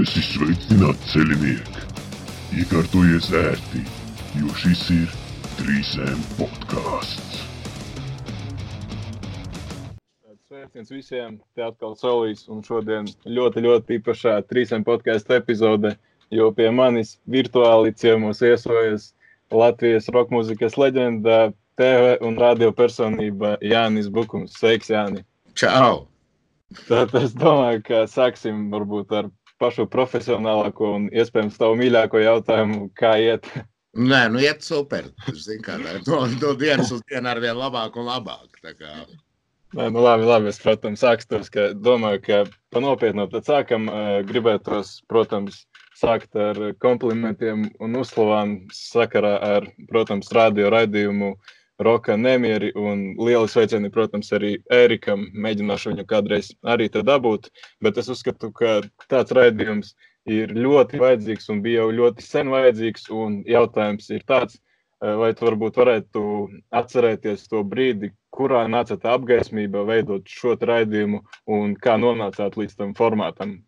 Esi sveicināts ceļinieki! Iekārtojies ērti, jo šis ir trīsēm podkāsts. Sveiciens visiem! Te atkal Solīs un šodien ļoti, ļoti īpašā trīsēm podkāstu epizode, jo pie manis virtuāli ciemos iesojas Latvijas roka mūzikas leģenda, TV un radio personība Jānis Bukums. Sveiks, Jāni! Čau! Tad es domāju, ka sāksim varbūt ar pašu profesionālāko un iespējams tavu mīļāko jautājumu, kā iet. Nē, nu iet super. Zin, kā, no, no dienas uz dienu ar vien labāk un labāk. Tā. Nē, nu labi, labi, es, protams, sāktos, ka domāju, ka pa nopietnu tad sākam. Gribētos, protams, sākt ar komplimentiem un uzslavām sakarā ar, protams, radio raidījumu uh, roka nemieri. Un liela sveicieni, protams, arī Ērikam. Mēģināšu viņu kādreiz arī te dabūt. Bet es uzskatu, ka tāds raidījums ir ļoti vajadzīgs un bija jau ļoti sen vajadzīgs. Un jautājums ir tāds, eh, vai tu varbūt varētu atcerēties to brīdi, kurā nāca tā apgaismība veidot šo raidījumu un kā nonācāt līdz tam formātam?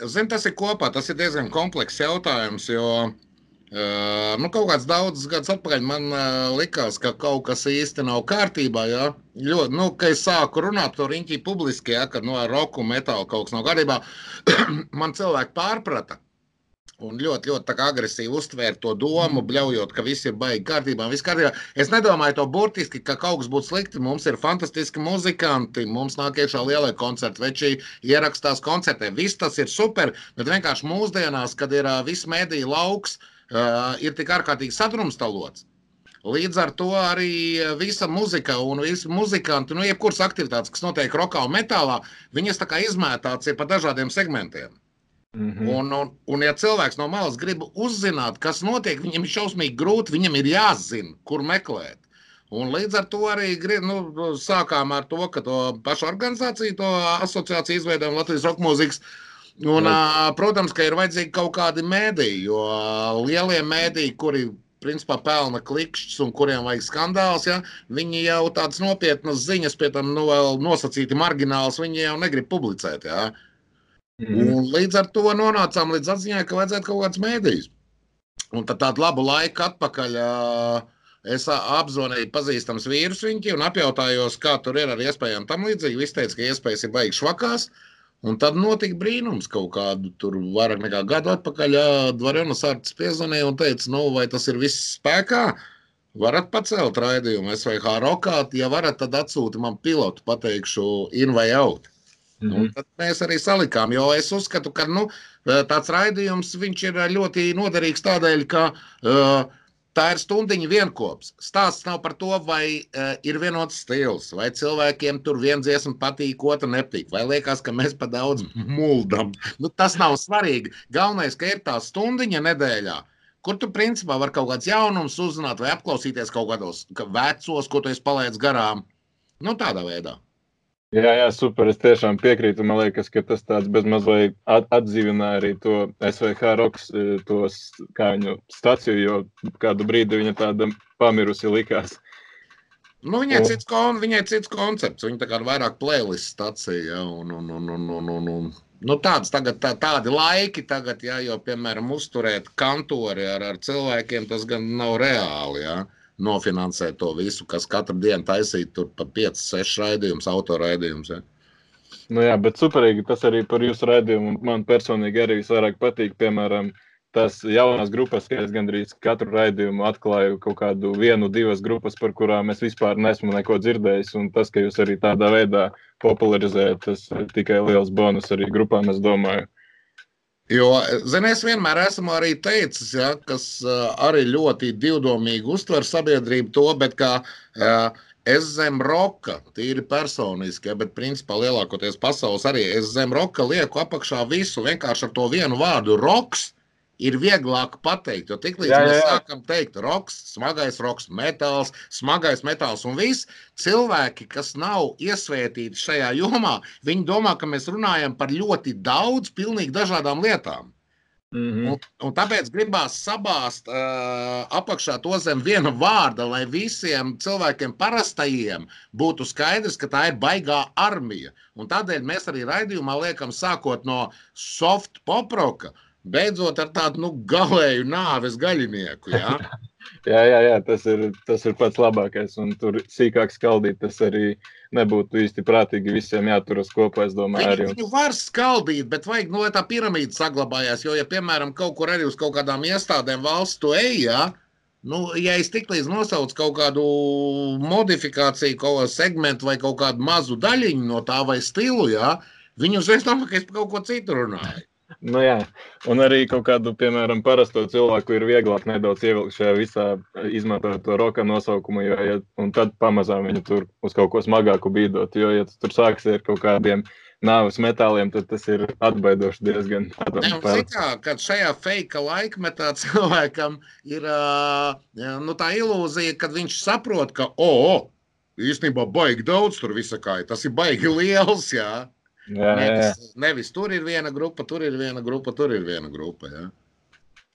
Zin, tas ir kopā, tas ir diezgan komplekss jautājums, jo Uh, nu, kaut kāds daudzus gadus atpakaļ man uh, likās, ka kaut kas īsti nav kārtībā. Ja? Ļoti, nu, kad es sāku runāt par riņķi publiski, ja, no nu, roku metāla kaut kas nav kārtībā, man cilvēki pārprata. Un ļoti, ļoti agresīvi uztvēra to domu, bļaujot, ka viss ir baigi kārtībā, viss kārtībā. Es nedomāju to burtiski, ka kaut kas būtu slikti. Mums ir fantastiski muzikanti, mums nāk iekšā lielie koncerti, veči ierakstās koncertē. Viss tas ir super, bet vienkārši mūsdienās, kad ir uh, viss mediju lauks, uh, uh, ir tik ārkārtīgi sadrumstalots. Līdz ar to arī visa muzika un visi muzikanti, nu, jebkuras aktivitātes, kas notiek rokā un metālā, viņas tā kā izmētāts ir pa dažādiem segmentiem. Mm -hmm. un, un, un, ja cilvēks no malas grib uzzināt, kas notiek, viņam ir šausmīgi grūti, viņam ir jāzina, kur meklēt. Un līdz ar to arī nu, sākām ar to, ka to pašu organizāciju, to asociāciju izveidojam Latvijas roka mūzikas uh, Un, uh, protams, ka ir vajadzīgi kaut kādi mēdīji, jo lielie mēdīji, kuri principā pelna klikšķus un kuriem vajag skandāls, ja, viņi jau tādas nopietnas ziņas, pie tam nu, nosacīti margināls, viņi jau negrib publicēt. Ja. Mm. Un līdz ar to nonācām līdz atziņai, ka vajadzētu kaut kāds mēdījis. Un tad tādu labu laiku atpakaļ uh, es apzvanīju pazīstams vīrus viņu un apjautājos, kā tur ir ar iespējām tam līdzīgi. Viņš teica, ka iespējas ir baigi švakās. Uh, Un tad notika brīnums kaut kādu tur vairāk nekā gadu atpakaļ. Dvarjonas Arts piezvanīja un teica, nu, vai tas ir viss spēkā. Varat pacelt raidījumu SVH rokā, ja varat, tad atsūti man pilotu, pateikšu in vai out. Mm -hmm. Un tad mēs arī salikām, jo es uzskatu, ka nu, tāds raidījums ir ļoti noderīgs tādēļ, ka uh, Tā ir stundiņa vienopus. Stāsts nav par to, vai uh, ir vienots stils, vai cilvēkiem tur viena dziesma patīk, otra nepatīk, vai liekas, ka mēs pa daudz muldam. Nu, tas nav svarīgi. Galvenais, ka ir tā stundiņa nedēļā, kur tu principā vari kaut kāds jaunums uzzināt vai apklausīties kaut kādos vecos, ko tu esi palaidis garām. Nu, tādā veidā. Jā, jā, super. Es tiešām piekrītu. Man liekas, ka tas tāds bezmazliet atdzīvināja arī to SVH rokas, e, tos kā viņu staciju, jo kādu brīdi viņa tāda pamirusi likās. Nu, viņai, cits kon, viņai cits koncepts. Viņa tā kā vairāk playlist stacija. Ja, un, un, un, un, un, un, un. Nu, tāds, tagad, tā, tādi laiki, tagad, ja, jo, piemēram, uzturēt kantori ar, ar cilvēkiem, tas gan nav reāli. Ja. Uh, nofinansēt to visu, kas katru dienu taisītu tur pa 5, 6 raidījumus, autoraidījumus. Ja. Nu jā, bet superīgi tas arī par jūsu raidījumu. Man personīgi arī visvairāk patīk, piemēram, tas jaunās grupas, ka es gandrīz katru raidījumu atklāju kaut kādu vienu, divas grupas, par kurām es vispār nesmu neko dzirdējis. Un tas, ka jūs arī tādā veidā popularizējat, tas ir tikai liels bonus arī grupām, es domāju. Jo, zini, es vienmēr esmu arī teicis, ja, kas uh, arī ļoti divdomīgi uztver sabiedrību to, bet kā uh, es zem roka, tīri personiski, ja, bet principā lielākoties pasaules arī es zem roka lieku apakšā visu vienkārši ar to vienu vārdu - roks ir vieglāk pateikt. Jo tiklīdz jā, jā. mēs sākam teikt, roks, smagais roks, metāls, smagais metāls un viss, cilvēki, kas nav iesvētīti šajā jomā, viņi domā, ka mēs runājam par ļoti daudz, pilnīgi dažādām lietām. Mm -hmm. Un, un tāpēc gribās sabāzt uh, apakšā to zem viena vārda, lai visiem cilvēkiem, parastajiem, būtu skaidrs, ka tā ir baigā armija. Un tādēļ mēs arī raidījumā liekam, sākot no soft poproka, beidzot ar tādu nu, galēju nāves gaļinieku. Ja? jā, jā, jā tas, ir, tas ir pats labākais. Un tur sīkāk skaldīt, tas arī nebūtu īsti prātīgi visiem jāturas kopā. Domāju, viņu, arī. viņu var skaldīt, bet vajag, nu, lai tā piramīda saglabājās. Jo, ja, piemēram, kaut kur arī uz kaut kādām iestādēm valsts to ejā, nu, ja es tiklīdz nosaucu kaut kādu modifikāciju, kaut kādu segmentu vai kaut kādu mazu daļiņu no tā vai stilu, jā, viņi uzreiz domā, ka es par kaut ko citu runāju. Nu, jā, un arī kaut kādu, piemēram, parasto cilvēku ir vieglāk nedaudz ievilkt šajā visā, izmantojot to roka nosaukumu, jo, ja, un tad pamazām viņu tur uz kaut ko smagāku bīdot. Jo, ja tur sāksies ar kaut kādiem nāves metāliem, tad tas ir atbaidoši diezgan tāds. Kad šajā fake laikmetā cilvēkam ir nu, tā ilūzija, kad viņš saprot, ka, o, oh, īstenībā baigi daudz tur visakāja, tas ir baigi liels, jā. Jā, nevis, nevis tur ir viena grupa, tur ir viena grupa, tur ir viena grupa. Jā.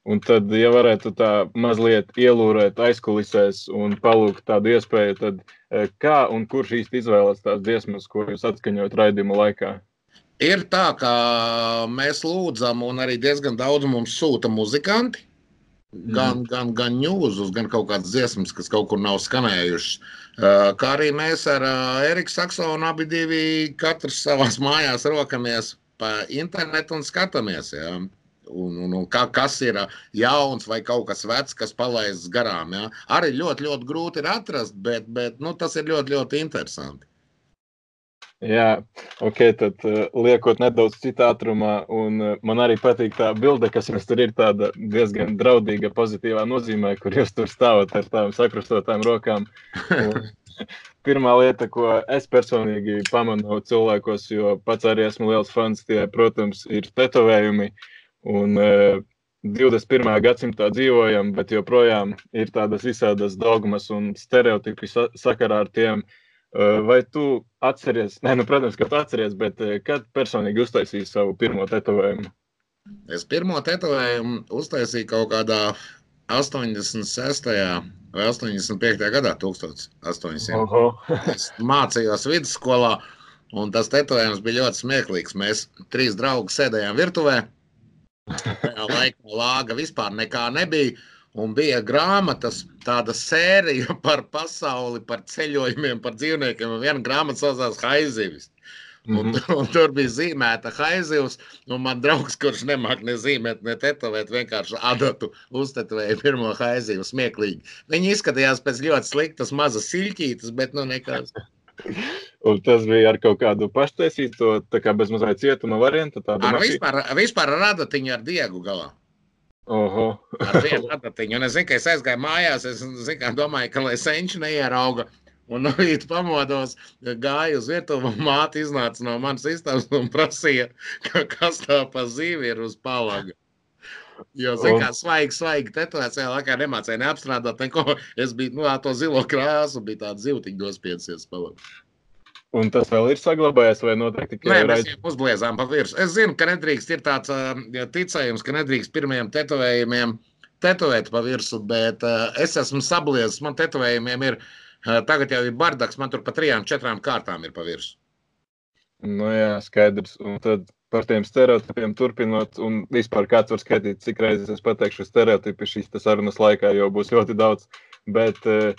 Un tad, ja varētu tā mazliet ielūrēt aizkulisēs un palūgt tādu iespēju, tad kā un kurš īsti izvēlas tās dziesmas, ko jūs atskaņojat raidījuma laikā? Ir tā, ka mēs lūdzam, un arī diezgan daudz mums sūta muzikanti. Gan, mm. gan, gan ņūzus, gan kaut kādas dziesmas, kas kaut kur nav skanējušas. Kā arī mēs ar Eriku Saksonu abi divi katrs savās mājās rokamies pa internetu un skatāmies. Ja? Un, un, un kā, kas ir jauns vai kaut kas vecs, kas palaists garām. Ja? Arī ļoti, ļoti grūti ir atrast, bet, bet nu, tas ir ļoti, ļoti interesanti. Jā, ok, tad uh, liekot nedaudz citā ātrumā, un uh, man arī patīk tā bilde, kas jums tur ir tāda diezgan draudīga, pozitīvā nozīmē, kur jūs tur stāvat ar tām sakrustotām rokām. Un, pirmā lieta, ko es personīgi pamanu cilvēkos, jo pats arī esmu liels fans, tie, protams, ir tetovējumi. Un, uh, 21. gadsimtā dzīvojam, bet joprojām ir tādas visādas dogmas un stereotipi sakarā ar tiem, uh, Vai tu atceries, ne, nu, protams, ka tu atceries, bet kad personīgi uztaisīji savu pirmo tetovējumu? Es pirmo tetovējumu uztaisīju kaut kādā 86. vai 85. gadā, 1800. Oho. es mācījos vidusskolā, un tas tetovējums bija ļoti smieklīgs. Mēs trīs draugi sēdējām virtuvē. Tajā laikā lāga vispār nekā nebija. Un bija grāmatas, tāda sērija par pasauli, par ceļojumiem, par dzīvniekiem. Viena grāmata saucās Haizivis. Un, mm -hmm. un tur bija zīmēta haizivs. Man draugs, kurš nemāķi ne zīmēt, ne tetovēt, vienkārši adatu uztetovēja pirmo haizivu. Smieklīgi. Viņi izskatījās pēc ļoti sliktas, mazas siļķītas, bet nu nekas. Un tas bija ar kaut kādu paštaisīto, tā kā bezmazliet cietuma variantu. Ar vispār, vispār ar adatiņu ar diegu galā. Oho. ar vienu adatiņu. Un es zinu, ka es aizgāju mājās, es zinu, kā domāju, ka lai senči neierauga. Un no rīta pamodos, gāju uz virtuvi, un māte iznāca no manas istabas un prasīja, ka, kas tā pa zīvi ir uz palaga. Jo, zinu, kā svaigi, svaigi tetovēts, tajā laikā nemācīja neapstrādāt neko. Es biju, nu, to zilo krāsu, bija tāds zivtiņš dospiecies palaga. Un tas vēl ir saglabājies, vai noteikti tikai Nē, mēs viņu uzbliezām pa virsmu. Es zinu, ka nedrīkst, ir tāds uh, ticējums, ka nedrīkst pirmajiem tetovējumiem tetovēt pa virsmu, bet uh, es esmu sabliezis. Man tetovējumiem ir, uh, tagad jau ir bardaks, man tur pa trijām, četrām kārtām ir pa virsmu. Nu jā, skaidrs. Un tad par tiem stereotipiem turpinot, un vispār kāds var skaitīt, cik reizes es pateikšu stereotipi šīs sarunas laikā, jo būs ļoti daudz. Bet uh,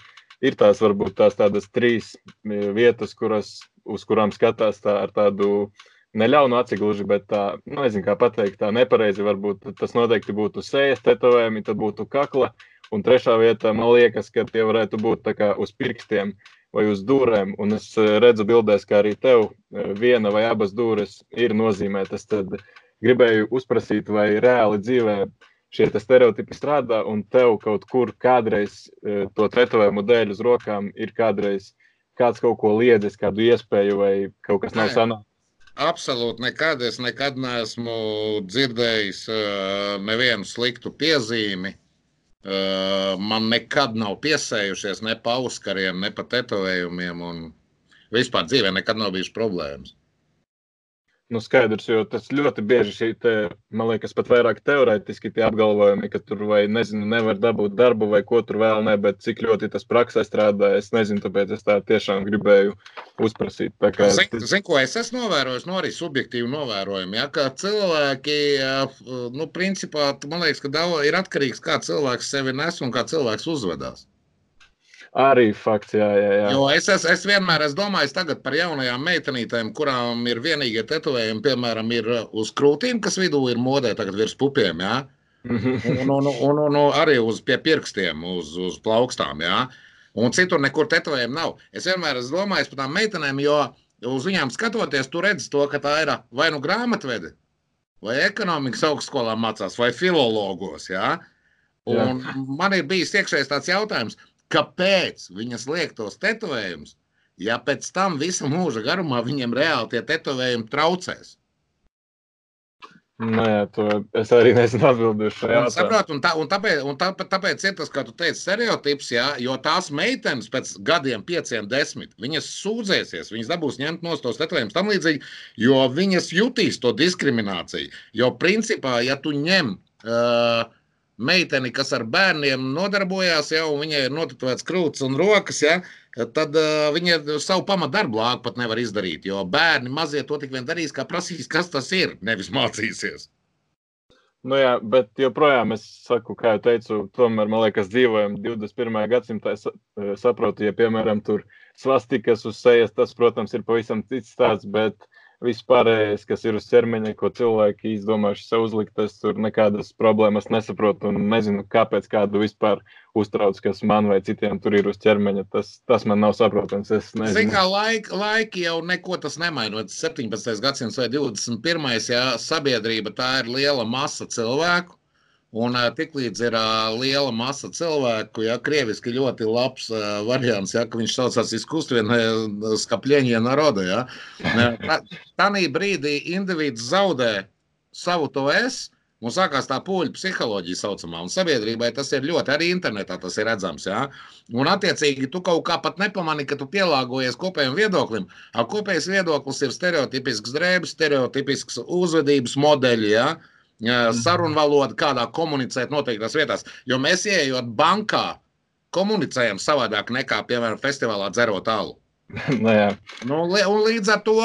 ir tās varbūt tās tādas trīs vietas, kuras, uz kurām skatās tā ar tādu neļaunu aci gluži, bet tā, nu, nezinu, kā pateikt, tā nepareizi varbūt tas noteikti būtu sejas tetovējumi, tad būtu kakla, un trešā vieta, man liekas, ka tie varētu būt tā kā uz pirkstiem vai uz dūrēm, un es e, redzu bildēs, ka arī tev e, viena vai abas dūres ir nozīmētas, tad gribēju uzprasīt, vai reāli dzīvē šie stereotipi strādā, un tev kaut kur kādreiz e, to tetovējumu dēļ uz rokām ir kādreiz kāds kaut ko liedzis, kādu iespēju vai kaut kas nav sanācis. Absolūti nekad. Es nekad neesmu dzirdējis uh, nevienu sliktu piezīmi. Uh, man nekad nav piesējušies ne pa auskariem, ne pa tetovējumiem. Vispār dzīvē nekad nav bijušas problēmas. Nu, skaidrs, jo tas ļoti bieži šī, te, man liekas, pat vairāk teorētiski tie apgalvojumi, ka tur vai nezinu, nevar dabūt darbu vai ko tur vēl ne, bet cik ļoti tas praksē strādā, es nezinu, tāpēc es tā tiešām gribēju uzprasīt. Kā... Zinu, zin, ko es esmu novērojis, no nu, arī subjektīvi novērojumi, ja, ka cilvēki, nu, principā, man liekas, ka daudz ir atkarīgs, kā cilvēks sevi nes un kā cilvēks uzvedās. Arī fakts, jā, jā. jā. Jo es, es, es vienmēr esmu domājis par jaunajām meitenītēm, kurām ir vienīgie tetovējumi, piemēram, ir uz krūtīm, kas vidū ir modē, tagad virs pupiem. Jā? un, un, un, un, un arī uz pirkstiem, uz, uz plaukstām. Jā? Un citur nekur tetovējumi nav. Es vienmēr esmu domājis par tām meitenēm, jo uz viņām skatoties, tu redzi to, ka tā ir vai nu grāmatvede, vai ekonomikas augstskolā mācās, vai filologos. Jā? Un jā. man ir bijis iekšējais tāds jautājums, kāpēc viņas liek tos tetovējumus, ja pēc tam visu mūža garumā viņiem reāli tie tetovējumi traucēs. Nē, to es arī nezinu atbildēt šo jautājumu. Saprot, un, tā, un, tāpēc, un tā, tāpēc ir tas, kā tu teici, stereotips, jā, jo tās meitenes pēc gadiem, pieciem, desmit, viņas sūdzēsies, viņas dabūs ņemt no tos tetovējumus tam līdzīgi, jo viņas jutīs to diskrimināciju. Jo principā, ja tu ņem uh, meiteni, kas ar bērniem nodarbojās, jau viņai ir notetovēts krūtis un rokas, ja, tad uh, viņa savu pamatdarbu lāgu pat nevar izdarīt. Jo bērni mazie to tik vien darīs, kā prasīs, kas tas ir, nevis mācīsies. Nu jā, bet joprojām es saku, kā jau teicu, tomēr man liekas, dzīvojam 21. gadsimtā. Es saprotu, ja piemēram tur svastikas uz sejas, tas, protams, ir pavisam cits stāsts, bet viss pārējais, kas ir uz ķermeņa, ko cilvēki izdomājuši sev uzlikt, es tur nekādas problēmas nesaprotu un nezinu, kāpēc kādu vispār uztrauc, kas man vai citiem tur ir uz ķermeņa. Tas, tas man nav saprotams. Ziniet, kā laiki, laiki jau neko tas nemaina. 17. gadsimts vai 21. Jā, sabiedrība tā ir liela masa cilvēku Un tiklīdz ir liela masa cilvēku, ja krieviski ļoti labs variants, ja viņš saucās izkustviena skapļieņa naroda. Ja. Tā brīdī individs zaudē savu to es, un sākās tā poļu psiholoģija saucamā. Un sabiedrībai tas ir ļoti, arī internetā tas ir redzams. Ja. Un attiecīgi tu kaut kā pat nepamani, ka tu pielāgojies kopējam viedoklim. A, kopējs viedoklis ir stereotipisks drēbes, stereotipisks uzvedības modeļi. Ja. Mhm. sarunvaloda, kādā komunicēt noteiktās vietās. Jo mēs ieejot bankā, komunicējam savādāk nekā, piemēram, festivālā dzerot alu. jā. nu, un līdz ar to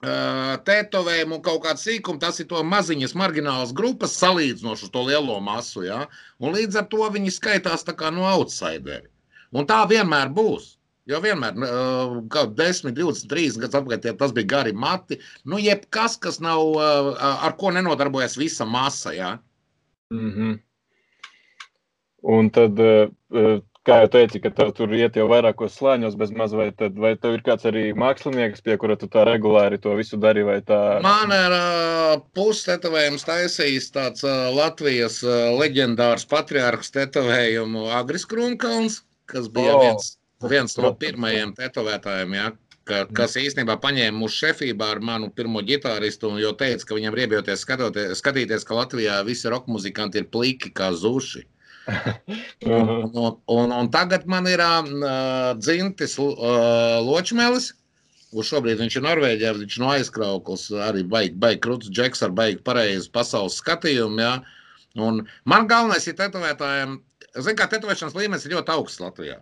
tetovējumu un kaut kādu sīkumu, tas ir to maziņas marginālas grupas salīdzinoši uz to lielo masu. Ja? Un līdz ar to viņi skaitās tā kā no outsideri. Un tā vienmēr būs. Jo vienmēr, kaut 10, 20, 30 gadus atpakaļ, tas bija gari mati. Nu, jebkas, kas nav, ar ko nenodarbojas visa masa. Ja? Mm -hmm. Un tad, kā jau teici, ka tev tur iet jau vairākos slāņos, bez maz, vai, tad, vai tev ir kāds arī mākslinieks, pie kura tu tā regulāri to visu dari? Tā... Man ir pustetovējums taisījis tāds Latvijas leģendārs patriārhs tetovējumu Agris Krunkalns, kas bija oh. viens viens no pirmajiem tetovētājiem, ja, ka, kas īstenībā paņēma mūsu šefībā ar manu pirmo ģitāristu, jo teica, ka viņam riebjoties skatīties, ka Latvijā visi roka muzikanti ir pliki kā zuši. un, un, un, un tagad man ir uh, dzimtis uh, ločmelis, kurš šobrīd viņš ir Norvēģijā, viņš no aizkrauklis arī baigi, baigi krūts džeks ar baigi pareizu pasaules skatījumu, ja. Un man galvenais ir tetovētājiem, zin kā tetovēšanas līmenis ir ļoti augsts Latvijā.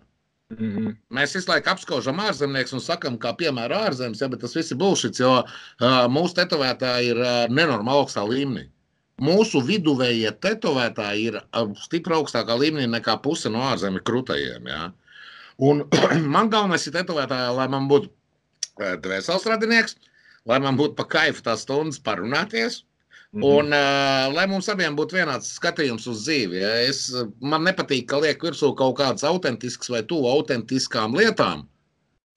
Mm -hmm. Mēs visu laiku apskaužam ārzemniekus un sakām, kā piemēram ārzemes, ja, bet tas viss ir bullshit, jo uh, mūsu tetovētāji ir uh, nenormāli augstā līmenī. Mūsu viduvējie tetovētāji ir uh, stipri augstākā līmenī nekā puse no ārzemju krūtajiem. Ja. Un man galvenais ir tetovētāji, lai man būtu dvēseles radinieks, lai man būtu pa kaifu tās stundas parunāties, Mm -hmm. Un, uh, lai mums abiem būtu vienāds skatījums uz dzīvi, ja es, man nepatīk, ka liek virsū kaut kādas autentiskas vai tuvu autentiskām lietām.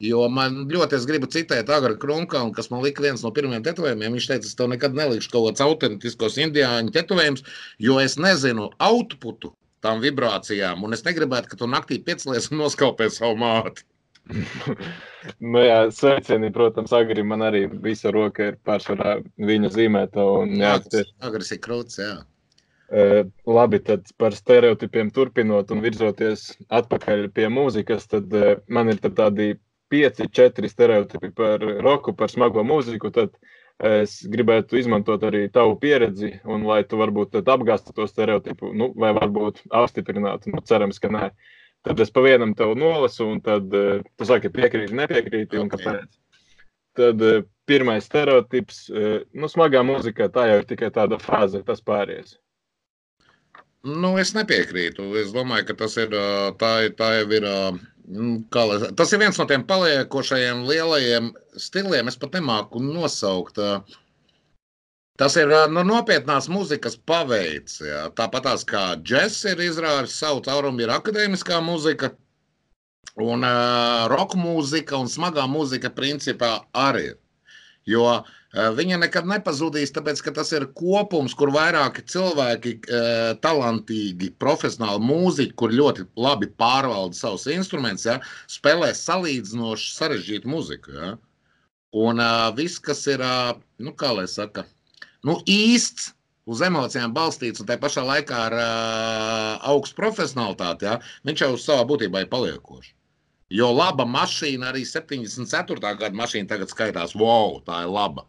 Jo man ļoti es gribu citēt Agra Krunkaunu, kas man lika viens no pirmajiem tetovējumiem. Viņš teica, es tev nekad nelikšu kaut kāds autentiskos indiāņu tetovējums, jo es nezinu outputu tām vibrācijām, un es negribētu, ka tu naktī piecelies un noskalpē savu māti. Nu, jā, sveicieni, protams, agri man arī visa roka ir pārsvarā viņa zīmēta. Un, jā, agris ir krūts, jā. Uh, labi, tad par stereotipiem turpinot un virzoties atpakaļ pie mūzikas, tad uh, man ir tādi pieci, četri stereotipi par roku, par smago mūziku. Tad Es gribētu izmantot arī tavu pieredzi, un lai tu varbūt apgāztu to stereotipu, nu, vai varbūt apstiprinātu, nu, cerams, ka nē. Tad es pa vienam tev nolasu, un tad uh, tu saki, piekrīti, nepiekrīti, kāpēc. Tad uh, pirmais stereotips, uh, nu, smagā mūzikā tā jau ir tikai tāda fāze, tas pāries. Nu, es nepiekrītu. Es domāju, ka tas ir, tā, tā jau ir Nu, lai, tas ir viens no tiem paliekošajiem lielajiem stiliem. Es pat nemāku nosaukt. Tas ir no nopietnās mūzikas paveids. Jā. Tāpat kā džeks ir izrādījis savu caurumu, ir akadēmiskā mūzika, un uh, roka mūzika un smagā mūzika principā arī ir. Jo uh, viņa nekad nepazudīs, tāpēc ka tas ir kopums, kur vairāki cilvēki, eh, talantīgi, profesionāli mūziķi, kur ļoti labi pārvalda savus instrumentus, ja, spēlē salīdzinoši sarežģītu muziku. Ja. Un uh, viss, kas ir, uh, nu, kā lai saka, nu, īsts, uz emocijām balstīts un tā pašā laikā ar uh, augstu profesionālitāti, ja, viņš jau uz savā būtībā ir paliekošs. Jo laba mašīna, arī 74. gada mašīna tagad skaitās, wow, tā ir laba.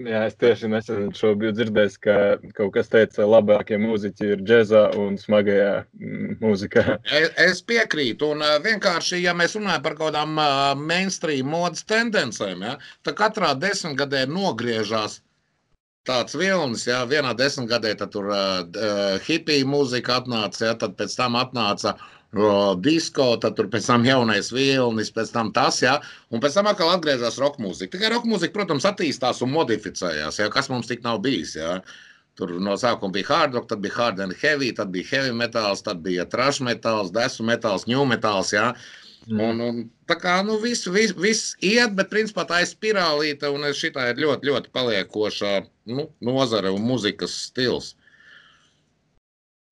Jā, es tieši nesen šo biju dzirdējis, ka kaut kas teica, ka labākie mūziķi ir džēzā un smagajā mm, mūzikā. Es, es piekrītu, un vienkārši, ja mēs runājam par kaut kādām mainstream modes tendencēm, ja, tad katrā desmitgadē nogriežās tāds vilnis, ja vienā desmitgadē tur uh, hipija mūzika atnāca, ja, tad pēc tam atnāca uh, disko, tad tur pēc tam jaunais vilnis, pēc tam tas, jā, un pēc tam atkal atgriežas roka mūzika. Tikai roka mūzika, protams, attīstās un modificējās, jā, kas mums tik nav bijis, jā. Tur no sākuma bija hard rock, tad bija hard and heavy, tad bija heavy metāls, tad bija trash metāls, desu metāls, new metāls, jā. Mm. Un, un tā kā, nu, viss vis, vis iet, bet principā tā ir spirālīta, un šitā ir ļoti, ļoti paliekoša, nu, nozare un muzikas stils.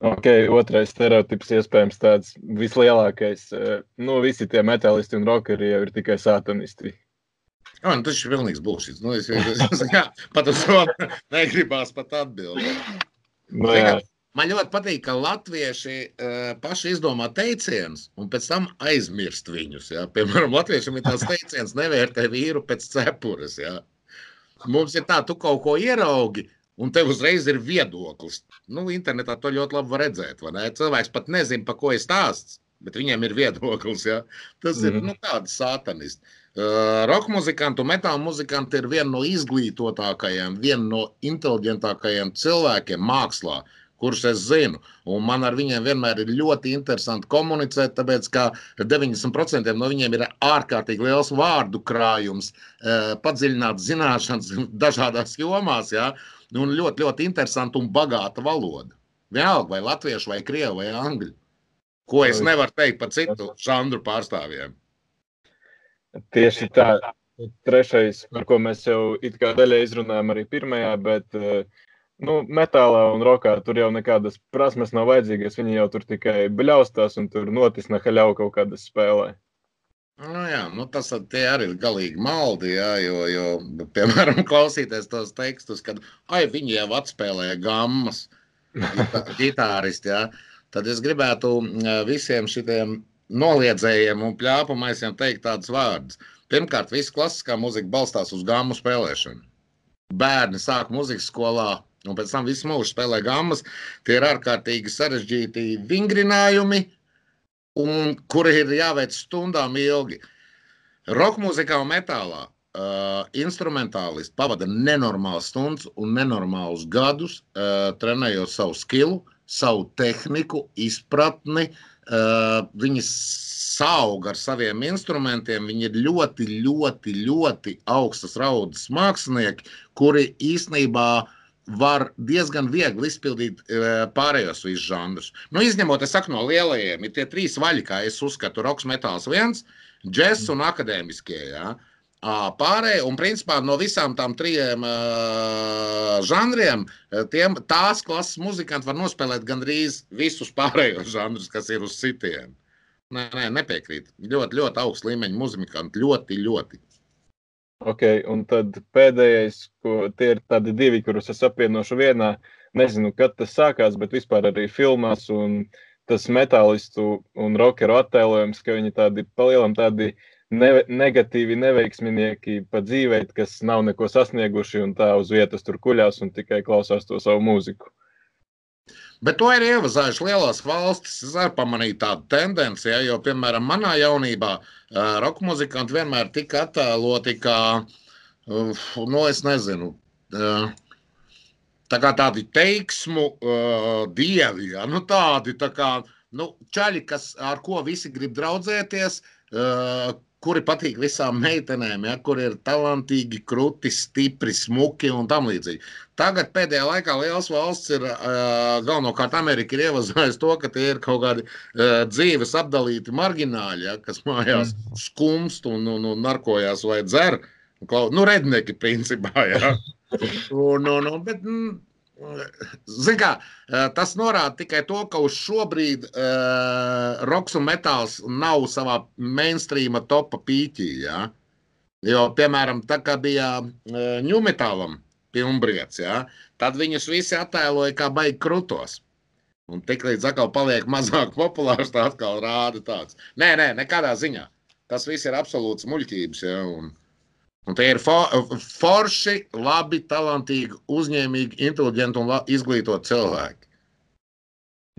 Ok, otrais stereotips iespējams tāds vislielākais. Eh, nu, visi tie metālisti un rockeri jau ir tikai satanisti. Jā, nu, tas ir pilnīgs bullshit. Nu, es, es, es, jā, pat uz to negribās pat atbildēt. Nu, jā. Man ļoti patīk, ka latvieši uh, paši izdomā teicienus un pēc tam aizmirst viņus. Ja? Piemēram, latviešiem ir tāds teiciens, nevērtē vīru pēc cepures. Ja? Mums ir tā, tu kaut ko ieraugi, un tev uzreiz ir viedoklis. Nu, internetā to ļoti labi var redzēt. Cilvēks pat nezina, pa ko ir stāsts, bet viņiem ir viedoklis. Ja? Tas mm -hmm. ir nu, tāds sātanists. Uh, Roka muzikanti un metāla muzikanti ir viena no izglītotākajiem, viena no inteliģentākajiem cilvēkiem mākslā, kurus es zinu. Un man ar viņiem vienmēr ir ļoti interesanti komunicēt, tāpēc ka 90% no viņiem ir ārkārtīgi liels vārdu krājums, uh, padziļināts zināšanas dažādās jomās. Ja? Nu, un ļoti, ļoti interesanta un bagāta valoda. Vienalga, vai latviešu, vai krievu, vai angļu. Ko es nevaru teikt par citu žanru pārstāvjiem. Tieši tā. Trešais, par ko mēs jau it kā daļai izrunājām arī pirmajā, bet nu, metālā un rokā tur jau nekādas prasmes nav vajadzīgas. Viņi jau tur tikai bļaustās un tur notisna haļau kaut kādas spēlē. Nu, jā, nu tas arī ir galīgi maldi. Jā, jo, jo, piemēram, klausīties tos tekstus, kad ai, viņi jau atspēlēja gammas, ģitāristi. Jā, tad es gribētu visiem šiem noliedzējiem un pļāpamaisiem teikt tādus vārdus. Pirmkārt, visa klasiskā muzika balstās uz gammu spēlēšanu. Bērni sāk muzikas skolā, un pēc tam visu mūžu spēlē gammas. Tie ir ārkārtīgi sarežģīti vingrinājumi, un kuri ir jāveic stundām ilgi. Roka mūzikā un metālā uh, instrumentālisti pavada nenormālas stundas un nenormālus gadus, uh, trenējot savu skilu, savu tehniku, izpratni. Uh, viņi sauga ar saviem instrumentiem. Viņi ir ļoti, ļoti, ļoti augstas raudas mākslinieki, kuri īstenībā uh, var diezgan viegli izpildīt e, pārējos visus žanrus. Nu, izņemot, es saku, no lielajiem, ir tie trīs vaļi, kā es uzskatu, roks, metāls viens, džeks un akadēmiskie. Ja? Pārējie, un principā no visām tām trijiem uh, žanriem, tiem, tās klases muzikanti var nospēlēt gandrīz visus pārējos žanrus, kas ir uz citiem. Nē, nē, nepiekrīt. Ļoti, ļoti augsts līmeņa muzikanti. Ļoti, ļoti. Ok, un tad pēdējais, ko tie ir tādi divi, kurus es apvienošu vienā. Nezinu, kad tas sākās, bet vispār arī filmās un tas metālistu un rockeru attēlojums, ka viņi tādi palielam tādi ne, negatīvi neveiksminieki pa dzīvē, kas nav neko sasnieguši un tā uz vietas tur kuļās un tikai klausās to savu mūziku. Bet to ir ievazājuši lielās valstis. Es arī pamanīju tādu tendenci, ja, jo, piemēram, manā jaunībā roka muzikanti vienmēr tika attēloti kā, nu, es nezinu, tā kā tādi teiksmu dievi, ja, nu, tādi tā kā, nu, čaļi, kas, ar ko visi grib draudzēties, kuri patīk visām meitenēm, ja, kur ir talantīgi, krūti, stipri, smuki un tam līdzīgi. Tagad pēdējā laikā liels valsts ir, galvenokārt Amerika ir ievazījusi to, ka tie ir kaut kādi dzīves apdalīti margināļi, ja, kas mājās mm. skumst un, un, un narkojās vai dzer. Nu, redneki principā, ja. Un, un, un, bet, mm, Kā, tas norāda tikai to, ka uz šo brīdi uh, roks un metāls nav savā mainstreama topa pīķī. Ja? Jo, piemēram, tā kā bija ņūmetālam uh, pilnbriets, ja? tad viņus visi attēloja kā baigi krūtos. Un tik līdz atkal paliek mazāk populārs, tā atkal rāda tāds. Nē, nē, nekādā ziņā. Tas viss ir absolūts muļķības. Ja? Un, Un tie ir for, forši, labi, talantīgi, uzņēmīgi, inteliģenti un izglītoti cilvēki.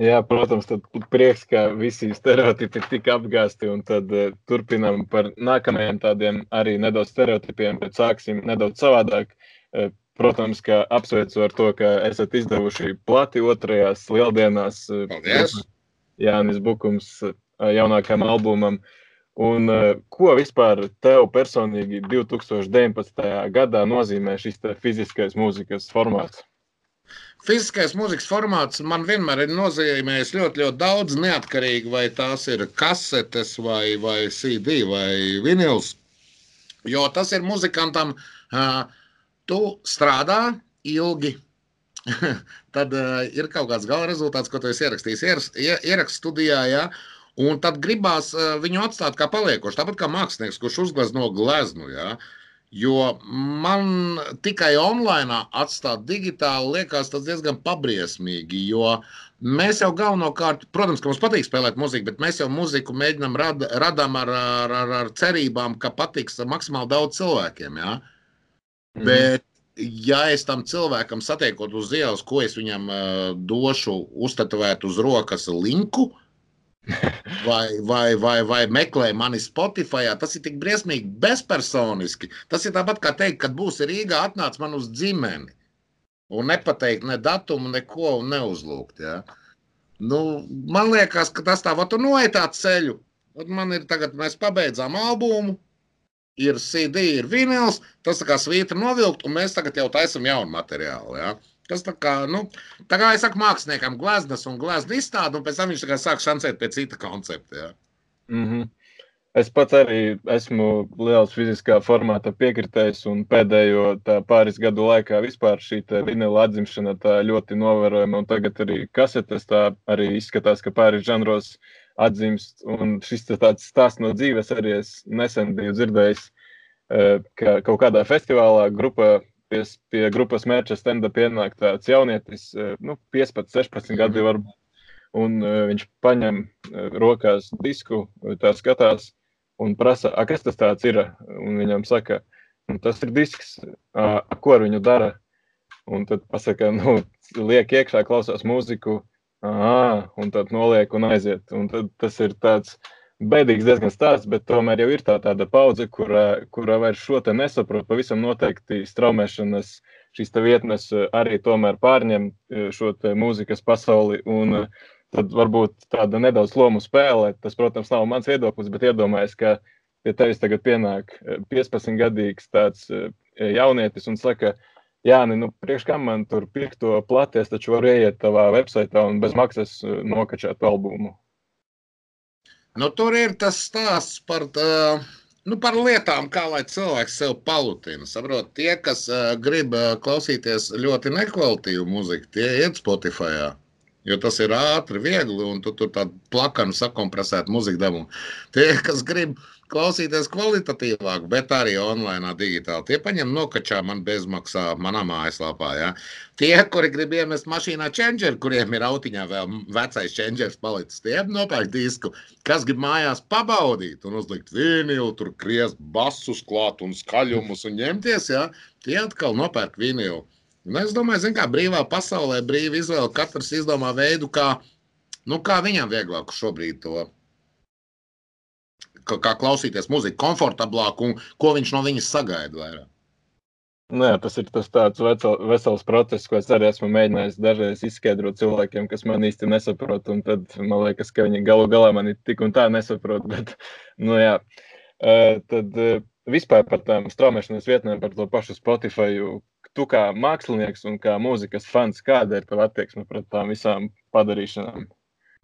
Jā, protams, tad prieks, ka visi stereotipi tika apgāzti, un tad uh, turpinām par nākamajiem tādiem arī nedaudz stereotipiem, bet sāksim nedaudz savādāk. Uh, protams, ka apsveicu ar to, ka esat izdevuši plati otrajās lieldienās. Uh, Paldies! Jānis Bukums uh, jaunākajam albumam. Uh, Un, uh, ko vispār tev personīgi 2019. gadā nozīmē šis fiziskais mūzikas formāts? Fiziskais mūzikas formāts man vienmēr ir nozīmējis ļoti, ļoti daudz, neatkarīgi vai tās ir kasetes, vai, vai CD, vai vinils. Jo tas ir muzikantam, uh, tu strādā ilgi, tad uh, ir kaut kāds gala rezultāts, ko tu esi ierakstījis ierakstu studijā. Ja? Un tad gribās uh, viņu atstāt kā paliekošu, tāpat kā mākslinieks, kurš uzglezno gleznu. Ja? Jo man tikai online atstāt digitāli liekas tas diezgan pabriesmīgi. Jo mēs jau galvenokārt, protams, ka mums patīk spēlēt muziku, bet mēs jau muziku mēģinām rad, radām ar, ar, ar, ar cerībām, ka patiks maksimāli daudz cilvēkiem. Ja? Mm. Bet, ja es tam cilvēkam satiekot uz ielas, ko es viņam uh, došu, uztatovēt uz rokas linku, vai, vai, vai, vai meklē mani Spotify. Tas ir tik briesmīgi bezpersoniski. Tas ir tāpat kā teikt, kad būs Rīgā, atnāc man uz ģimeni. Un nepateikt ne datumu, neko un neuzlūgt. Ja? Nu, man liekas, ka tas tā, tu noiet tā ceļu. Man ir tagad, mēs pabeidzām albumu, ir CD, ir vinils, tas tā kā svītra novilkt, un mēs tagad jau taisam jaunu materiālu. Ja? Tas tā kā, nu, tā kā es saku māksliniekam, gleznas un glezna izstāde, un pēc tam viņš sāk šancēt pie cita koncepta. Ja. Mm -hmm. Es pats arī esmu liels fiziskā formāta piekritējs, un pēdējo pāris gadu laikā vispār šī vinila atzimšana ļoti novērojama. Un tagad arī kasetes tā arī izskatās, ka pāris žanros atzimst. Un šis tāds stāsts no dzīves arī es nesen biju dzirdējis, eh, ka kaut kādā festivālā grupa pie, pie grupas mērķa stenda pienāk tāds jaunietis, eh, nu, 15, 16 gadi varbūt. Un uh, viņš paņem uh, rokās disku, tā skatās un prasa, kas tas tāds ir. Un viņam saka, nu, tas ir disks, uh, ko ar viņu dara. Un tad pasaka, nu, liek iekšā, klausās mūziku, uh, un tad noliek un aiziet. Un tad tas ir tāds Bēdīgs diezgan stāsts, bet tomēr jau ir tā tāda paudze, kurā, kurā vairs šo te nesaprot. Pavisam noteikti straumēšanas šīs vietnes eh, arī tomēr pārņem eh, šo mūzikas pasauli. Un, eh, tad varbūt tāda nedaudz lomu spēlē. Tas, protams, nav mans viedoklis, bet iedomājieties, ka pie tevis tagad pienāk 15 gadīgs tāds jaunietis un saka, Jā, nu, priekš kam man tur pirkt to plati, es taču varu ieiet tavā websaitā un bez maksas nokačāt albumu. Nu, tur ir tas stāsts par, uh, nu, par lietām, kā lai cilvēks sev palutina. Saprot, tie, kas uh, grib uh, klausīties ļoti nekvalitīvu muziku, tie iet Spotify. Jo tas ir ātri, viegli, un tu tur tādu plakanu sakompresētu muziku dabū. Tie, kas grib klausīties kvalitatīvāk, bet arī online, digitāli. Tie paņem nokačā man bezmaksā manā mājaslapā. Ja? Tie, kuri grib iemest mašīnā čenģeri, kuriem ir autiņā vēl vecais čenģers palicis, tie nopērk disku. Kas grib mājās pabaudīt un uzlikt vīnilu, tur kriest basus klāt un skaļumus un ņemties, ja? tie atkal nopērk vīnilu. Un es domāju, zin, kā brīvā pasaulē, brīva izvēle, katrs izdomā veidu, kā, nu, kā viņam vieglāk šobrīd to kā klausīties muziku komfortablāk un ko viņš no viņas sagaida vairāk. Nē, nu tas ir tas tāds vecel, vesels process, ko es arī esmu mēģinājis dažreiz izskaidrot cilvēkiem, kas man īsti nesaprot. Un tad man liekas, ka viņi galu galā mani tik un tā nesaprot. Bet, nu, jā. Tad vispār par tām straumēšanas vietnēm, par to pašu Spotify. Tu kā mākslinieks un kā mūzikas fans, kāda ir tava attieksme pret tām visām padarīšanām?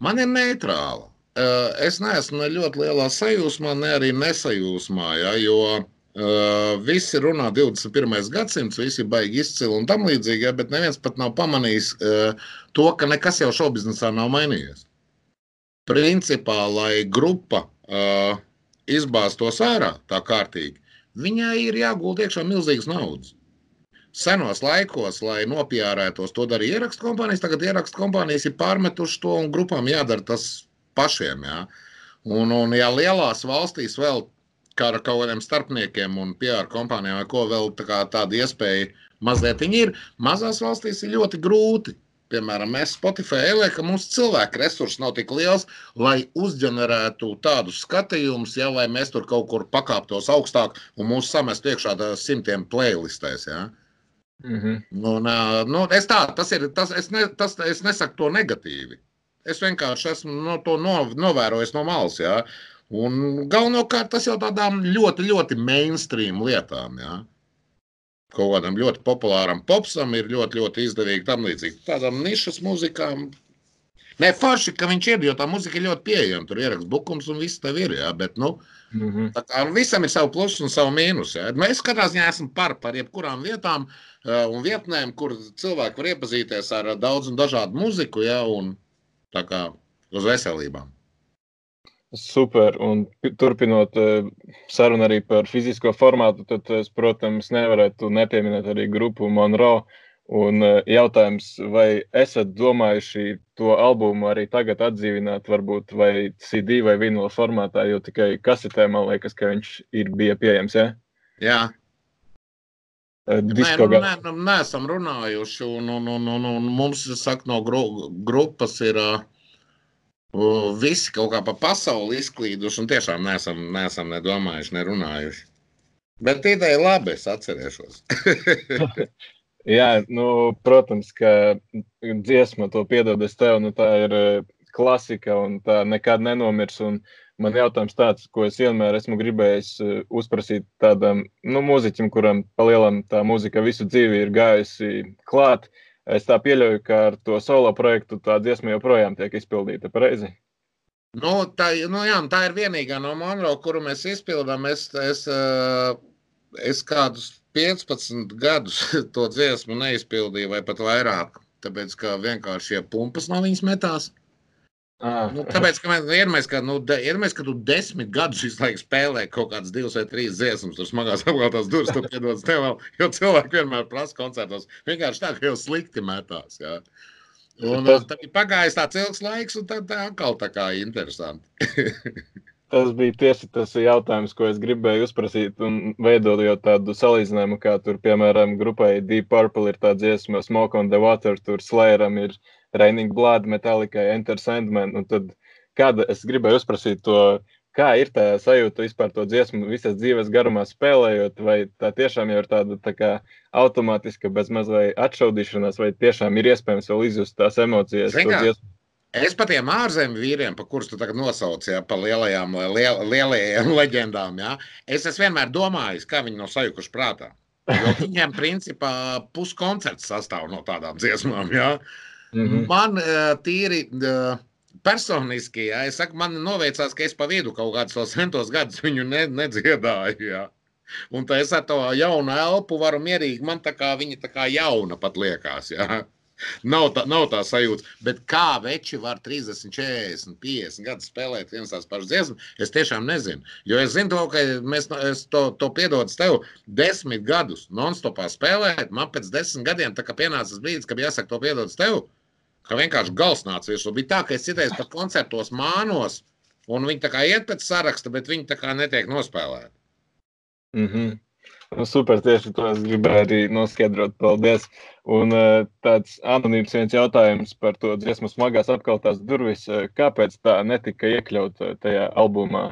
Man ir neitrāla. Eh, es neesmu ne ļoti lielā sajūsmā, ne arī nesajūsmā. Ja, jo uh, visi runā 21. gadsimts, visi baigi izcili un tam līdzīgi, ja, bet neviens pat nav pamanījis uh, to, ka nekas jau šobiznesā nav mainījies. Principā, lai grupa uh, izbāztos ārā tā kārtīgi, viņai ir jāgulda iekšā milzīgas naudas. Senos laikos, lai nopjārētos, to darīja ierakstu kompānijas. Tagad ierakstu kompānijas ir pārmetušas to un grupām jādara tas pašiem. Ja? Un, un ja lielās valstīs vēl kā ar kaut kādiem starpniekiem un PR kompānijām, ko vēl tā tāda iespēja mazliet ir, mazās valstīs ir ļoti grūti. Piemēram, mēs Spotify ieliekam, ka mūsu cilvēku resursi nav tik liels, lai uzģenerētu tādus skatījumus, ja, lai mēs tur kaut kur pakāptos augstāk un mūsu samestu iekšā simtiem playlistēs. Ja. Mm -hmm. un, nu, es tā, tas ir, tas, es, ne, tas, es nesaku to negatīvi. Es vienkārši esmu no to novērojis no malas. Ja? Un galvenokārt tas jau tādām ļoti, ļoti mainstream lietām. Ja? Kaut kādam ļoti populāram popsam ir ļoti, ļoti izdevīgi tam līdzīgi. Tādām nišas muzikām. Nē, forši, ka viņš ir, jo tā muzika ir ļoti pieejama. Tur ir ieraksts bukums un viss tev ir. Ja? Bet, nu, mm -hmm. tā kā visam ir savu plusu un savu mīnusu. Ja? Mēs katrā ziņā esam par, par jebkurām vietām uh, un vietnēm, kur cilvēki var iepazīties ar daudz un dažādu muziku. Ja? Un, Tā kā uz veselībām. Super. Un turpinot eh, sarunu arī par fizisko formātu, tad es, protams, nevarētu nepieminēt arī grupu Monroe. Un eh, jautājums, vai esat domājuši to albumu arī tagad atdzīvināt, varbūt vai CD vai vinila formātā, jo tikai kasetē man liekas, ka viņš ir bija pieejams. Ja? Jā, Nē, nu, nē, nu, neesam runājuši. Un, un, un, un, un mums saka, no gru, grupas ir uh, visi kaut kā pa pasauli izklīduši. Tiešām neesam, neesam nedomājuši, nerunājuši. Bet ideja labi, es atcerēšos. Jā, nu, protams, ka dziesma to piedod es tev. Nu, tā ir klasika un tā nekad nenomirs. Un, uh, Man jautājums tāds, ko es vienmēr esmu gribējis uh, uzprasīt tādam nu, mūziķim, kuram palielam tā mūzika visu dzīvi ir gājusi klāt. Es tā pieļauju, ka ar to solo projektu tā dziesma joprojām tiek izpildīta pareizi. Nu, tā, nu jā, tā ir vienīgā no Monroe, kuru mēs izpildām. Es, es, uh, es kādus 15 gadus to dziesmu neizpildīju, vai pat vairāk. Tāpēc, ka vienkārši pumpas no viņas metās. Ah. Nu, tāpēc, ka mēs iedomājamies, ka, nu, iedomājamies, ka tu desmit gadus visu laiku spēlē kaut kādas divas vai trīs dziesmas, tur smagās apgāztās durvis, tu piedodas tev vēl, jo cilvēki vienmēr prasa koncertos. Vienkārši tā, ka jau slikti metās. Jā. Un tas... tad ir pagājis tāds ilgs laiks, un tad tā atkal tā kā interesanti. Tas bija tieši tas jautājums, ko es gribēju uzprasīt, un veidojot tādu salīdzinājumu, kā tur, piemēram, grupai Deep Purple ir tā dziesma Smoke on the Water, tur Slayeram ir uh, Raining Blood, Metallica, Enter Sandman. Un tad, kāda es gribēju uzprasīt to, kā ir tā sajūta vispār to dziesmu visas dzīves garumā spēlējot, vai tā tiešām jau ir tāda tā kā automātiska, bez mazliet atšaudīšanās, vai tiešām ir iespējams vēl izjust tās emocijas. Es par tiem ārzemju vīriem, pa kurus tu tagad nosauci, ja, par lielajām, liel, lielajām leģendām, ja, es esmu vienmēr domājis, kā viņi nav sajukuši prātā. Jo viņiem, principā, puskoncerts sastāv no tādām dziesmām. Ja. Mm -hmm. Man uh, tīri uh, personiski, ja, es saku, man noveicās, ka es pa vidu kaut kādus vēl centos gadus viņu ne, nedziedāju. Ja. Un tā es ar to jaunu elpu varu mierīgi, man tā kā viņa tā kā jauna pat liekas. Ja. Nav tā, nav tā sajūta. Bet kā veči var 30, 40, 50 gadus spēlēt vienas tās pašas dziesmas, es tiešām nezinu. Jo es zinu, to, ka mēs es to, to piedodu tev desmit gadus non-stopā spēlēt. Man pēc desmit gadiem tā kā pienācis brīdis, kad jāsaka to piedod tev. Ka vienkārši gals nāca virsū. Bija tā, ka es citreiz pat koncertos mānos, un viņi tā kā iet pēc saraksta, bet viņi tā kā netiek nospēlēti. Mm -hmm. Nu, super, tieši to es gribēju arī noskaidrot. Paldies. Un eh, tāds anonīms viens jautājums par to dziesmu smagās apkaltās durvis. Eh, kāpēc tā netika iekļauta tajā albumā?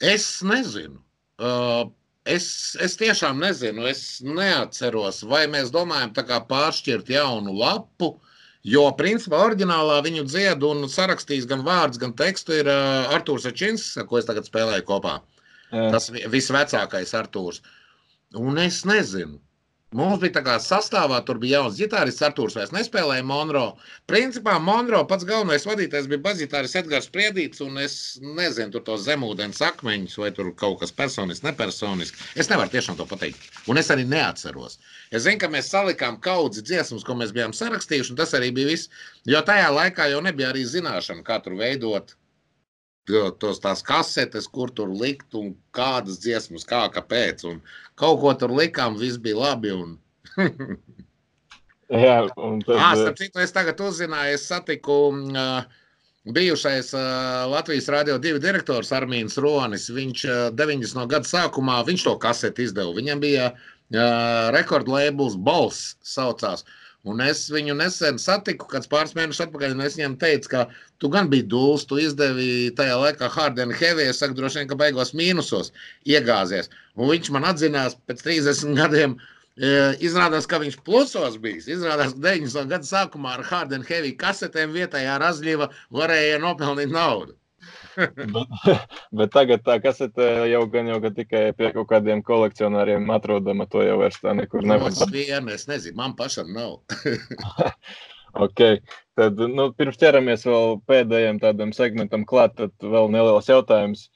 Es nezinu. Uh, es, es tiešām nezinu. Es neatceros, vai mēs domājam pāršķirt jaunu lapu. Jo, principā, oriģinālā viņu dzied un sarakstījis gan vārdus, gan tekstu ir uh, Arthurs Čins, ko es tagad spēlēju kopā. Jā. Tas visvecākais Arthurs. Un es nezinu. Mums bija tā kā sastāvā, tur bija jauns ģitārists, Arthurs vairs nespēlēja Monro. Principā Monro pats galvenais vadītājs bija bazitāris Edgars Priedīts, un es nezinu, tur tos zemūdens akmeņus, vai tur kaut kas personisks, nepersonisks. Es nevaru tiešām to pateikt, un es arī neatceros. Es zinu, ka mēs salikām kaudzi dziesmas, ko mēs bijām sarakstījuši, un tas arī bija viss, jo tajā laikā jau nebija arī zināšana, kā tur veidot tos tās kasetes, kur tur likt un kādas dziesmas, kā, kāpēc. Un kaut ko tur likām, viss bija labi. Un... Jā, un tad... À, starp citu, es tagad uzzināju, es satiku uh, bijušais uh, Latvijas Rādio 2 direktors Armīns Ronis. Viņš uh, 90. gada sākumā, viņš to kaseti izdeva. Viņam bija uh, rekordlēbuls Bols saucās. Uh, Un es viņu nesen satiku, kad pāris mēnešus atpakaļ, un es viņam teicu, ka tu gan biji dūls, tu izdevi tajā laikā hard and heavy, es saku, droši vien, ka beigās mīnusos iegāzies. Un viņš man atzinās pēc 30 gadiem, e, izrādās, ka viņš plusos bijis. Izrādās, ka 90 gadu sākumā ar hard and heavy kasetēm vietējā razļīva varēja nopelnīt naudu bet, bet tagad tā kasete jau gan jau tikai pie kaut kādiem kolekcionāriem atrodama. To jau vairs tā nekur nevar. Tas vien, es nezinu, man pašam nav. ok, tad nu, pirms ķeramies vēl pēdējiem tādam segmentam klāt, tad vēl neliels jautājums.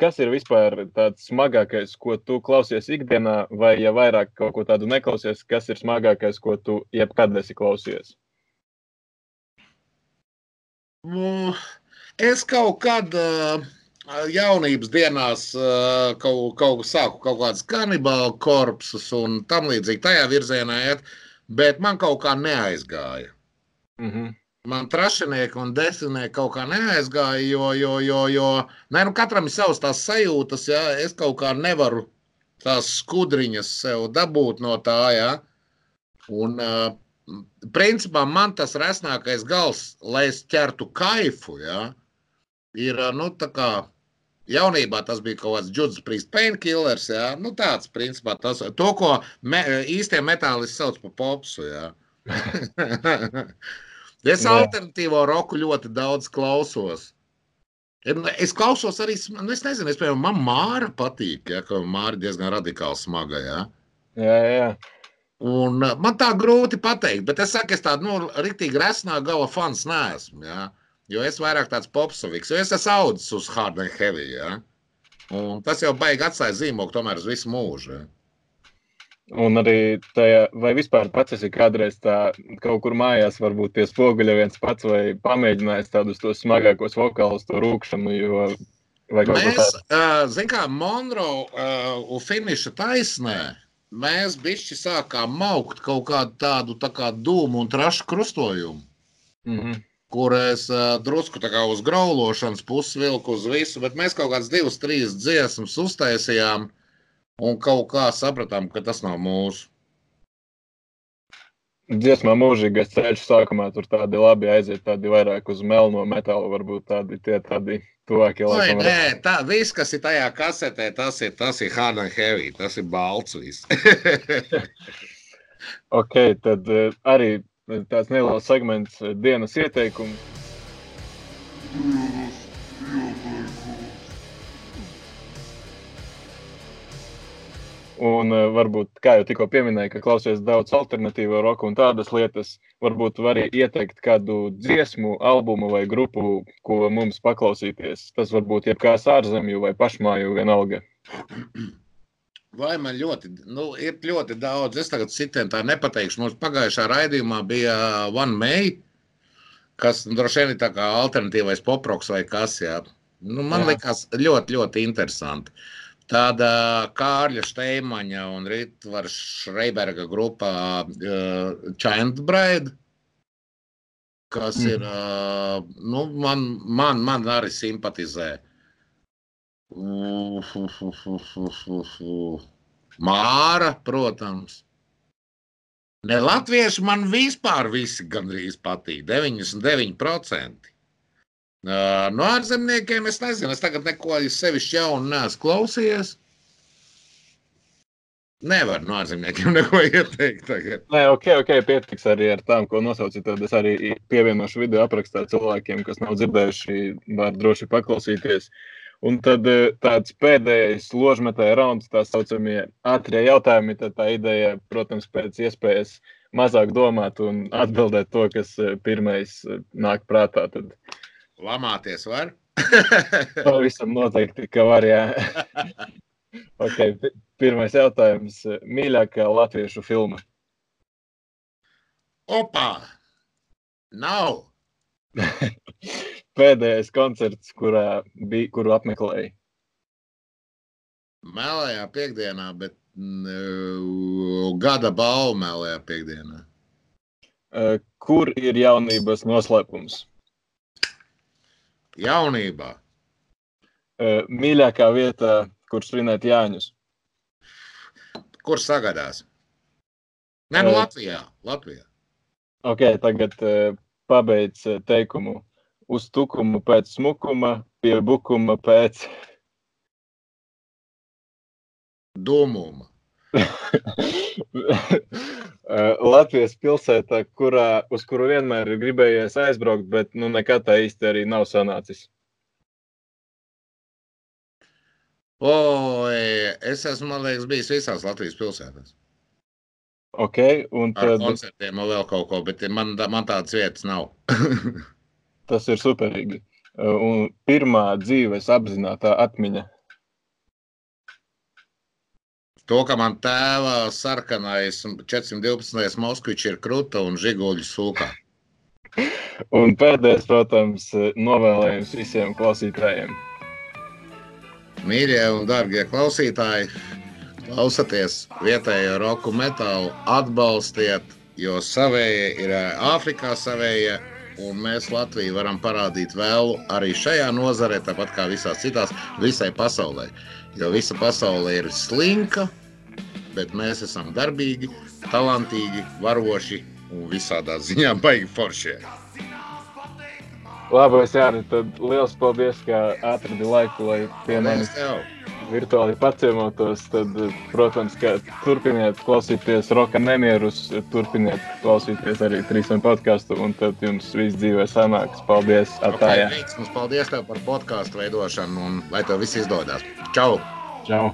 Kas ir vispār tāds smagākais, ko tu klausies ikdienā, vai ja vairāk kaut ko tādu neklausies, kas ir smagākais, ko tu jebkad esi klausies? Mm. Es kaut kad uh, jaunības dienās uh, kaut, kaut, sāku kaut kādas kanibālu korpusus un tam līdzīgi tajā virzienā iet, bet man kaut kā neaizgāja. Mm -hmm. Man trašinieki un desmitnieki kaut kā neaizgāja, jo, jo, jo, jo ne, nu katram ir savas tās sajūtas, ja es kaut kā nevaru tās skudriņas sev dabūt no tā, ja. Un, uh, principā man tas resnākais gals, lai es ķertu kaifu, ja, ir nu, tā kā jaunībā tas bija kaut kāds Judas Priest painkillers. Ja? Nu, tāds, principā, tas, to, ko me, īstie metālisti sauc par popsu. Ja? es Jā. alternatīvo roku ļoti daudz klausos. Es klausos arī, nu, es nezinu, es, piemēram, man māra patīk, ja, ka māra diezgan radikāli smaga. Ja? Jā, jā. Un man tā grūti pateikt, bet es saku, es tādu, nu, riktīgi resnā gala fans neesmu. Ja? Jo es vairāk tāds popsovīgs, jo es esmu audzis uz hard and heavy. Ja? Un tas jau baigi atstāja zīmogu tomēr uz visu mūžu. Ja? Un arī tajā, vai vispār pats esi kādreiz tā kaut kur mājās, varbūt tie spoguļi viens pats, vai pamēģinājis tādus tos smagākos vokālus, to rūkšanu, jo Mēs, uh, zinām, kā Monroe uh, un Finiša taisnē, mēs bišķi sākām maukt kaut kādu tādu tā kā dūmu un trašu krustojumu. Mm -hmm kur es uh, drusku uz graulošanas pusi vilku uz visu, bet mēs kaut kādas divas, trīs dziesmas uztaisījām un kaut kā sapratām, ka tas nav mūsu. Dziesmā mūžīgais ceļš sākumā tur tādi labi aiziet, tādi vairāk uz melno metālu, varbūt tādi tie tādi tuvākie laikam. Nē, tā, viss, kas ir tajā kasetē, tas ir, tas ir hard and heavy, tas ir balts viss. ok, tad arī tāds neliels segments eh, dienas ieteikumu. Un uh, varbūt, kā jau tikko pieminēju, ka klausies daudz alternatīvo roku un tādas lietas, varbūt vari ieteikt kādu dziesmu, albumu vai grupu, ko mums paklausīties. Tas var būt jebkāds ārzemju vai pašmāju vienalga. Vai man ļoti, nu, ir ļoti daudz. Es tagad citiem tā nepateikšu. Mums pagājušā raidījumā bija One May, kas nu, droši vien ir tā kā alternatīvais poproks vai kas. Jā. Nu, man jā. liekas ļoti, ļoti interesanti. Tāda Kārļa Steimaņa un Ritvara Šreiberga grupā uh, Giant Bride, kas mm. ir, uh, nu, man, man, man arī simpatizē. Māra, protams. Ne latvieši man vispār visi gandrīz patīk. 99%. Uh, no ārzemniekiem es nezinu, es tagad neko sevišķi jaunu neesmu klausījies. Nevar no ārzemniekiem neko ieteikt. Tagad. Nē, ok, ok, pietiks arī ar tām, ko nosaucāt. Tad es arī pievienošu video aprakstā cilvēkiem, kas nav dzirdējuši, var droši paklausīties. Uh, Un tad eh, tāds pēdējais ložmetēja rauns, tā saucamie ātrie jautājumi, tad tā ideja, protams, pēc iespējas mazāk domāt un atbildēt to, kas eh, pirmais eh, nāk prātā. Tad... Lamāties var? Pavisam noteikti, ka var, jā. okay, pirmais jautājums. Mīļākā latviešu filma? Opa! Nav! pēdējais koncerts, kurā bija, kuru apmeklēji? Mēlējā piekdienā, bet uh, gada balvu mēlējā piekdienā. Uh, kur ir jaunības noslēpums? Jaunībā. Uh, mīļākā vieta, kur svinēt Jāņus? Kur sagadās? Nē, nu Latvijā. Latvijā. Ok, tagad pabeidz teikumu uz tukuma pēc smukuma, pie bukuma pēc domuma. Latvijas pilsētā, kurā, uz kuru vienmēr ir gribējies aizbraukt, bet nu, nekad tā īsti arī nav sanācis. O, es esmu, man liekas, bijis visās Latvijas pilsētās. Ok, un tad... Ar koncertiem vēl kaut ko, bet man, man tādas vietas nav. Tas ir superīgi. Un pirmā dzīves apzināta atmiņa. To, ka man tēva sarkanais 412. Moskvičs ir kruta un žiguļu sūkā. Un pēdējais, protams, novēlējums visiem klausītājiem. Mīļie un darbie klausītāji, klausieties vietējo roku metālu, atbalstiet, jo savējie ir Āfrikā savējie un mēs Latviju varam parādīt vēl arī šajā nozarē, tāpat kā visās citās, visai pasaulē. Jo visa pasaule ir slinka, bet mēs esam darbīgi, talantīgi, varoši un visādā ziņā baigi foršie. Labi, Jāni, tad liels paldies, ka atradi laiku, lai pie manis virtuāli paciemotos, tad, protams, ka turpiniet klausīties roka nemierus, turpiniet klausīties arī trīsam podkāstu, un tad jums viss dzīvē sanāks. Paldies, Atājā. Okay, veiksmus, paldies tev par podkāstu veidošanu, un lai tev viss izdodas. Čau! Čau!